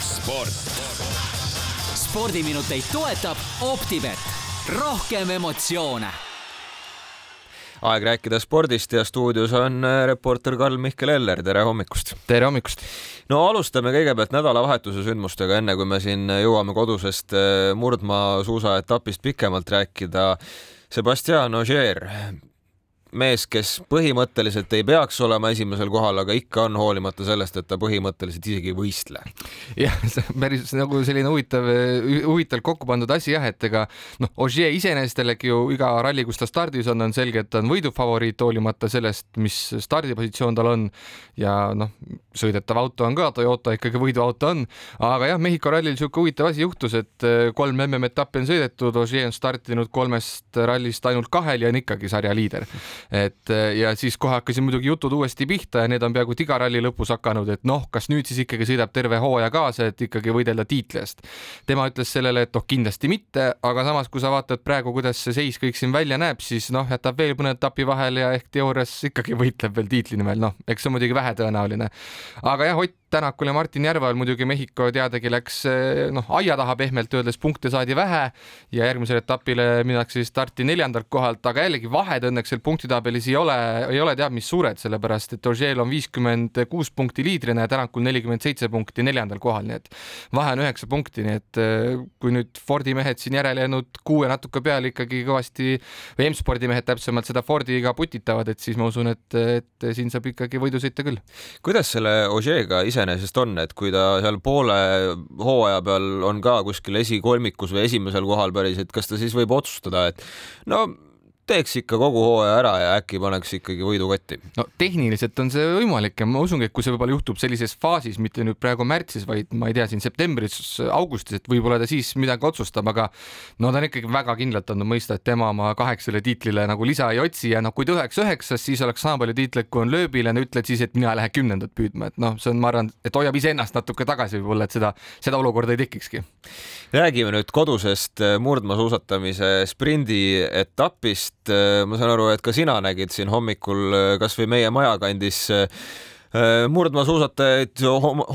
sport. spordiminuteid toetab Optibet, rohkem emotsioone aeg rääkida spordist ja stuudios on äh, reporter Karl-Mihkel Eller, tere hommikust! tere hommikust! no alustame kõigepealt nädalavahetuse sündmustega, enne kui me siin jõuame kodusest äh, murdmaasuusaetapist pikemalt rääkida. Sebastian Ogier, mees, kes põhimõtteliselt ei peaks olema esimesel kohal, aga ikka on, hoolimata sellest, et ta põhimõtteliselt isegi ei võistle. jah, see on päris nagu selline huvitav, huvitavalt kokku pandud asi jah, et ega noh, Ogier iseenesest jällegi ju iga ralli, kus ta stardis on, on selge, et ta on võidufavoriit, hoolimata sellest, mis stardipositsioon tal on. ja noh, sõidetav auto on ka, Toyota ikkagi võiduauto on, aga jah, Mehhiko rallil niisugune huvitav asi juhtus, et eh, kolm MM-etappi on sõidetud, Ogier on startinud kolmest rallist ainult kahel ja on ikkagi sarja liider et äh, ja siis kohe hakkasid muidugi jutud uuesti pihta ja need on peaaegu iga ralli lõpus hakanud, et noh, kas nüüd siis ikkagi sõidab terve hooaja kaasa, et ikkagi võidelda tiitli eest. tema ütles sellele, et noh, kindlasti mitte, aga samas, kui sa vaatad praegu, kuidas see seis kõik siin välja näeb, siis noh, jätab veel mõne etapi vahele ja ehk teoorias ikkagi võitleb veel tiitli nimel, noh, eks see on muidugi vähetõenäoline. aga jah, Ott Tänakul ja Martin Järval muidugi Mehhiko teadagi läks noh, aia taha pehmelt öeldes, punkte saadi vähe ja järgmisele etapile minnakse siis starti neljandalt kohalt, aga jällegi vahed õnneks seal punktitabelis ei ole, ei ole teab mis suured, sellepärast et Ogier on viiskümmend kuus punkti liidrina ja Tänakul nelikümmend seitse punkti neljandal kohal, nii et vahe on üheksa punkti, nii et eh, kui nüüd Fordi mehed siin järele jäänud kuu ja natuke peale ikkagi kõvasti või M-spordi mehed täpsemalt seda Fordiga putitavad, et siis ma usun, et, et siin saab ikkagi võidu sõita küll. kuidas selle ise iseenesest on, et kui ta seal poole hooaja peal on ka kuskil esikolmikus või esimesel kohal päris, et kas ta siis võib otsustada, et no teeks ikka kogu hooaja ära ja äkki paneks ikkagi võidu kotti. no tehniliselt on see võimalik ja ma usungi, et kui see võib-olla juhtub sellises faasis, mitte nüüd praegu märtsis, vaid ma ei tea, siin septembris, augustis, et võib-olla ta siis midagi otsustab, aga no ta on ikkagi väga kindlalt andnud mõista, et tema oma kaheksale tiitlile nagu lisa ei otsi ja noh, kui ta oleks üheksas, siis oleks sama palju tiitleid, kui on lööbil ja no ütled siis, et mina ei lähe kümnendat püüdma, et noh, see on, ma arvan, et hoiab iseennast natuke tagasi võib-olla, et seda, seda olukorda ei tekikski. räägime nüüd kodusest murdmaasuusatamise sprindi etapist et äh, ma saan aru, et ka sina nägid siin hommikul äh, kasvõi meie maja kandis äh, murdmaasuusatajaid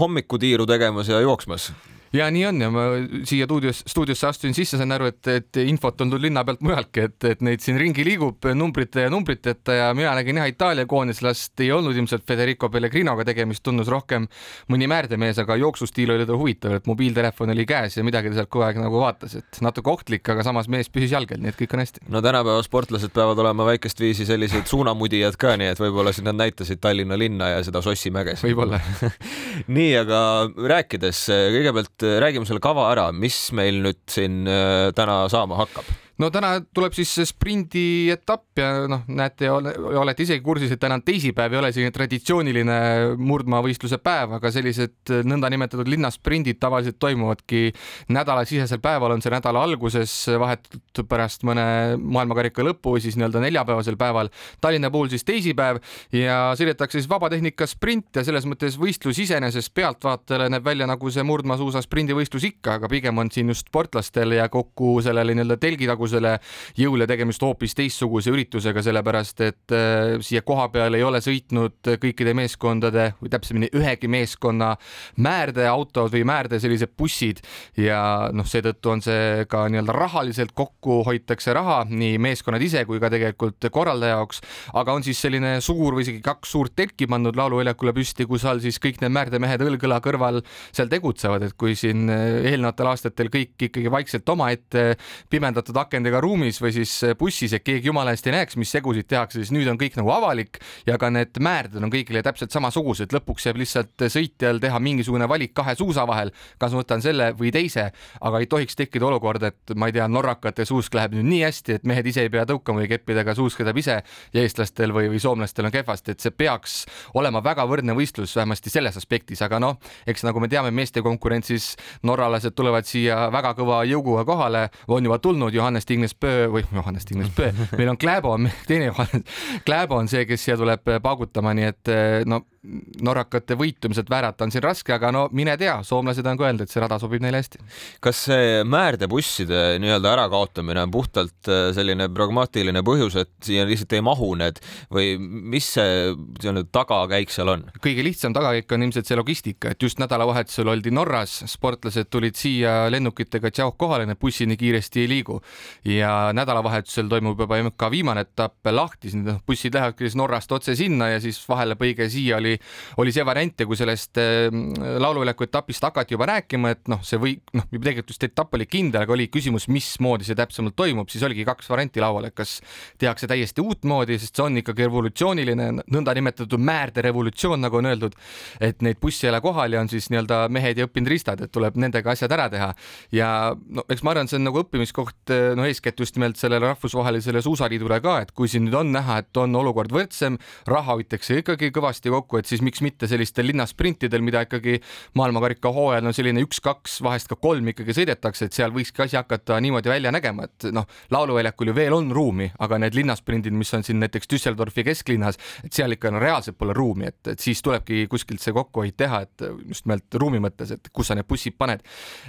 hommikutiiru tegemas ja jooksmas ja nii on ja ma siia stuudios, stuudiosse astusin sisse, sain aru, et, et infot on tulnud linna pealt mujaltki, et, et neid siin ringi liigub numbrite ja numbriteta ja mina nägin jah, Itaalia koondislast ei olnud ilmselt Federico Pellegrinoga tegemist, tundus rohkem mõni määrdemees, aga jooksustiil oli tal huvitav, et mobiiltelefon oli käes ja midagi ta sealt kogu aeg nagu vaatas, et natuke ohtlik, aga samas mees püsis jalgel, nii et kõik on hästi. no tänapäeva sportlased peavad olema väikest viisi sellised suunamudijad ka, nii et võib-olla siis nad näitasid Tallinna linna ja seda Sossimäge. võib-olla nii, aga rääkides kõigepealt räägime selle kava ära, mis meil nüüd siin äh, täna saama hakkab no täna tuleb siis sprindi etapp ja noh, näete, olete isegi kursis, et täna on teisipäev, ei ole selline traditsiooniline murdmaavõistluse päev, aga sellised nõndanimetatud linnasprindid tavaliselt toimuvadki nädalasisesel päeval, on see nädala alguses, vahetult pärast mõne maailmakarika lõppu või siis nii-öelda neljapäevasel päeval. Tallinna puhul siis teisipäev ja sõidetakse siis vabatehnika sprint ja selles mõttes võistlus iseenesest pealtvaatajale näeb välja nagu see murdmaasuusa sprindivõistlus ikka, aga pigem on siin just sportlastel ja kokku sellele nii-öelda telgi tagusele praegusele jõule tegemist hoopis teistsuguse üritusega, sellepärast et äh, siia koha peale ei ole sõitnud kõikide meeskondade või täpsemini ühegi meeskonna määrdeautod või määrde sellised bussid ja noh, seetõttu on see ka nii-öelda rahaliselt kokku hoitakse raha nii meeskonnad ise kui ka tegelikult korraldaja jaoks, aga on siis selline suur või isegi kaks suurt telki pandud lauluväljakule püsti, kus all siis kõik need määrdemehed õlg-õla kõrval seal tegutsevad, et kui siin äh, eelnevatel aastatel kõik ikkagi vaikselt omaette pimendatud akende akendega ruumis või siis bussis, et keegi jumala eest ei näeks, mis segusid tehakse, siis nüüd on kõik nagu avalik ja ka need määrded on kõigile täpselt samasugused, lõpuks jääb lihtsalt sõitjal teha mingisugune valik kahe suusa vahel, kas ma võtan selle või teise, aga ei tohiks tekkida olukord, et ma ei tea, norrakate suusk läheb nüüd nii hästi, et mehed ise ei pea tõukama või keppidega, suusk sõidab ise ja eestlastel või, või soomlastel on kehvasti, et see peaks olema väga võrdne võistlus vähemasti selles aspektis, aga noh, eks nagu me teame, meeste konkurentsis norralased tulevad siia väga kõva jõuguga kohale, on juba tulnud, Johannes Johannes Tingnes-Pöö või Johannes Tingnes-Pöö, meil on Kläbo teine Johannes, Kläbo on see, kes siia tuleb paugutama, nii et eh, no norrakate võitumiselt väärata on siin raske, aga no mine tea, soomlased on ka öelnud, et see rada sobib neile hästi. kas see määrdebusside nii-öelda ärakaotamine on puhtalt äh, selline pragmaatiline põhjus, et siia lihtsalt ei mahu need või mis see nii-öelda tagakäik seal on? kõige lihtsam tagakäik on ilmselt see logistika, et just nädalavahetusel oldi Norras, sportlased tulid siia lennukitega tšauh kohale, need bussid nii kiiresti ei liigu ja nädalavahetusel toimub juba ka viimane etapp lahti, siis bussid lähevadki siis Norrast otse sinna ja siis vahelepõige siia oli, oli see variant ja kui sellest ehm, lauluväljaku etapist hakati juba rääkima, et noh, see või noh, tegelikult just etapp oli kindel, aga oli küsimus, mismoodi see täpsemalt toimub, siis oligi kaks varianti laual, et kas tehakse täiesti uutmoodi, sest see on ikkagi revolutsiooniline nõndanimetatud määrde revolutsioon, nagu on öeldud, et neid busse ei ole kohal ja on siis nii-öelda mehed ja õppinud ristad, et tuleb nendega asjad ära teha. ja no eks ma arvan, see on nagu õppimiskoht, no eeskätt just nimelt sellele rahvusvahelisele suusaliidule ka, et kui siin nüüd on näha, et on olukord võrdsem, raha hoitakse ikkagi kõvasti kokku, et siis miks mitte sellistel linnasprintidel, mida ikkagi maailmakarika hooajal on selline üks-kaks, vahest ka kolm ikkagi sõidetakse, et seal võikski asi hakata niimoodi välja nägema, et noh, lauluväljakul ju veel on ruumi, aga need linnasprindid, mis on siin näiteks Düsseldorfi kesklinnas, et seal ikka no reaalselt pole ruumi, et, et siis tulebki kuskilt see kokkuhoid teha, et just nimelt ruumi mõttes, et kus sa need bussid paned.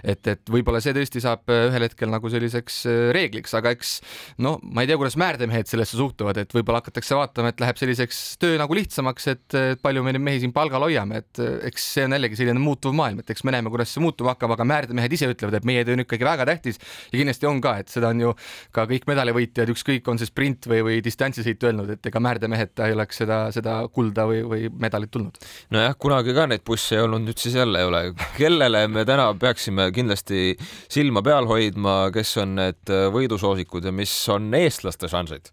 et, et võib-olla see tõesti saab ühel hetkel nagu selliseks reegliks, aga eks no ma ei tea, kuidas määrdemehed sellesse suhtuvad, et võib-olla hakatakse vaatama, et läheb selliseks töö nagu lihtsamaks, et palju me neid mehi siin palgal hoiame, et eks see on jällegi selline muutuv maailm, et eks me näeme, kuidas see muutuma hakkab, aga määrdemehed ise ütlevad, et meie töö on ikkagi väga tähtis ja kindlasti on ka, et seda on ju ka kõik medalivõitjad, ükskõik on see sprint või, või distantsisõit öelnud, et ega määrdemeheta ei oleks seda, seda kulda või, või medalit tulnud. nojah, kunagi ka neid busse ei olnud, nüüd siis jälle ei ole. kellele me täna peaksime kindlasti silma peal hoidma, kes on need võidusoosikud ja mis on eestlaste šansid?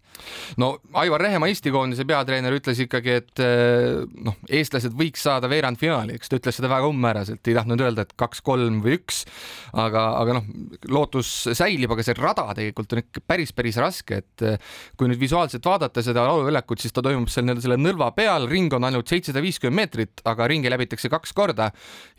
no Aivar Rehemaa Eesti koondise peatreener ütles ikkagi, et eh, noh, eestlased võiks saada veerandfinaali, eks ta ütles seda väga umbmääraselt, ei tahtnud öelda, et kaks-kolm või üks, aga, aga noh, lootus säilib, aga see rada tegelikult on ikka päris, päris raske, et eh, kui nüüd visuaalselt vaadata seda lauluväljakut, siis ta toimub seal nii-öelda selle nõlva peal, ring on ainult seitsesada viiskümmend meetrit, aga ringi läbitakse kaks korda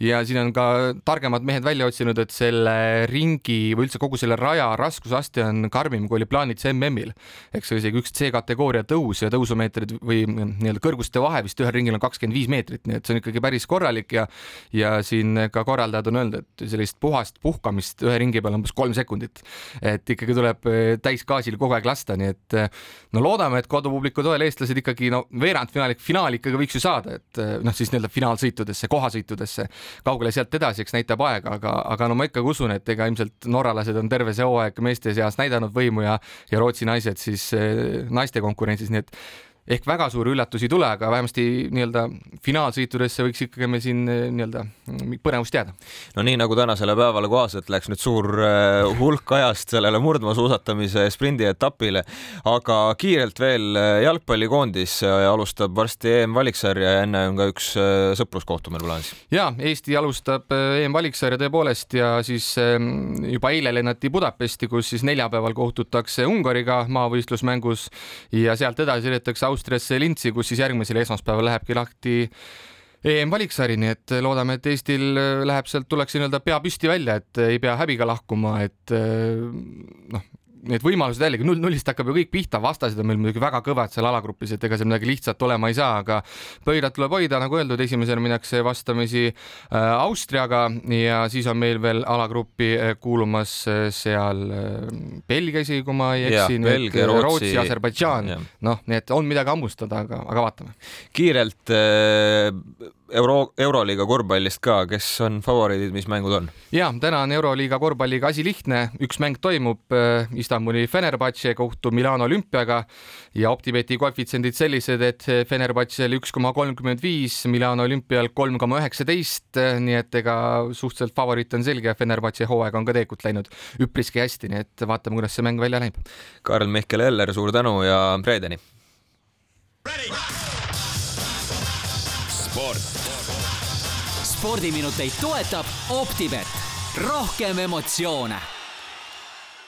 ja siin on ka targemad mehed välja otsinud, et selle ringi või üldse kogu selle raja raskusaste on karmim, kui oli plaanid MM-il. eks see isegi üks C-kategooria tõus ja tõusumeetrid või nii-öelda kõrguste vahe vist ühel ringil on kakskümmend viis meetrit, nii et see on ikkagi päris korralik ja ja siin ka korraldajad on öelnud, et sellist puhast puhkamist ühe ringi peal umbes kolm sekundit. et ikkagi tuleb eh, täisgaasil kogu aeg lasta, nii et eh, no loodame, et kodupubliku toel eestlased ikkagi no veerandfinaali, finaali ikkagi võiks ju saada, et eh, noh, siis nii-öelda finaalsõitudesse, kohasõitudesse, kaugele sealt edasi, eks näitab aeg, aga, aga no ma ikkagi usun, et ega ilmselt norralased on terve see hooaeg meeste seas näidanud võimu ja ja Rootsi naised siis naiste konkurentsis, nii et ehk väga suuri üllatusi ei tule, aga vähemasti nii-öelda finaalsõitudesse võiks ikkagi me siin eh, nii-öelda mm, põnevust jääda. no nii nagu tänasele päevale kohaselt läks nüüd suur eh, hulk ajast sellele murdmaasuusatamise sprindietapile, aga kiirelt veel eh, jalgpallikoondis alustab varsti EM-valiksarja ja enne on ka üks sõpruskohtumine plaanis. ja Eesti alustab EM-valiksarja tõepoolest ja siis juba eile lennati Budapesti, kus siis neljapäeval kohtutakse Ungariga maavõistlusmängus ja sealt edasi sõidetakse Austriasse Lintsi, kus siis järgmisel esmaspäeval lähebki lahti EM-valiksari, nii et loodame, et Eestil läheb sealt, tullakse nii-öelda pea püsti välja, et ei pea häbiga lahkuma, et noh, need võimalused jällegi null nullist hakkab ju kõik pihta, vastased on meil muidugi väga kõvad seal alagrupis, et ega seal midagi lihtsat olema ei saa, aga pöidlat tuleb hoida, nagu öeldud, esimesena minnakse vastamisi äh, Austriaga ja siis on meil veel alagruppi äh, kuulumas äh, seal Belgia isegi, kui ma ei eksi, Rootsi, Rootsi, Aserbaidžaan, noh, nii et on midagi hammustada, aga, aga vaatame. kiirelt äh euro, Euroliiga korvpallist ka, kes on favoriidid, mis mängud on? ja täna on Euroliiga korvpalliga asi lihtne, üks mäng toimub äh, Istanbuli Fenerbahce kohtub Milano olümpiaga ja Optibeti koefitsiendid sellised, et Fenerbahce'l üks koma kolmkümmend viis, Milano olümpial kolm koma üheksateist, nii et ega suhteliselt favoriit on selge Fenerbahce hooaeg on ka tegelikult läinud üpriski hästi, nii et vaatame, kuidas see mäng välja näeb. Karl-Mihkel Eller, suur tänu ja reedeni! Sport. Spordiminuteid toetab Optibet, rohkem emotsioone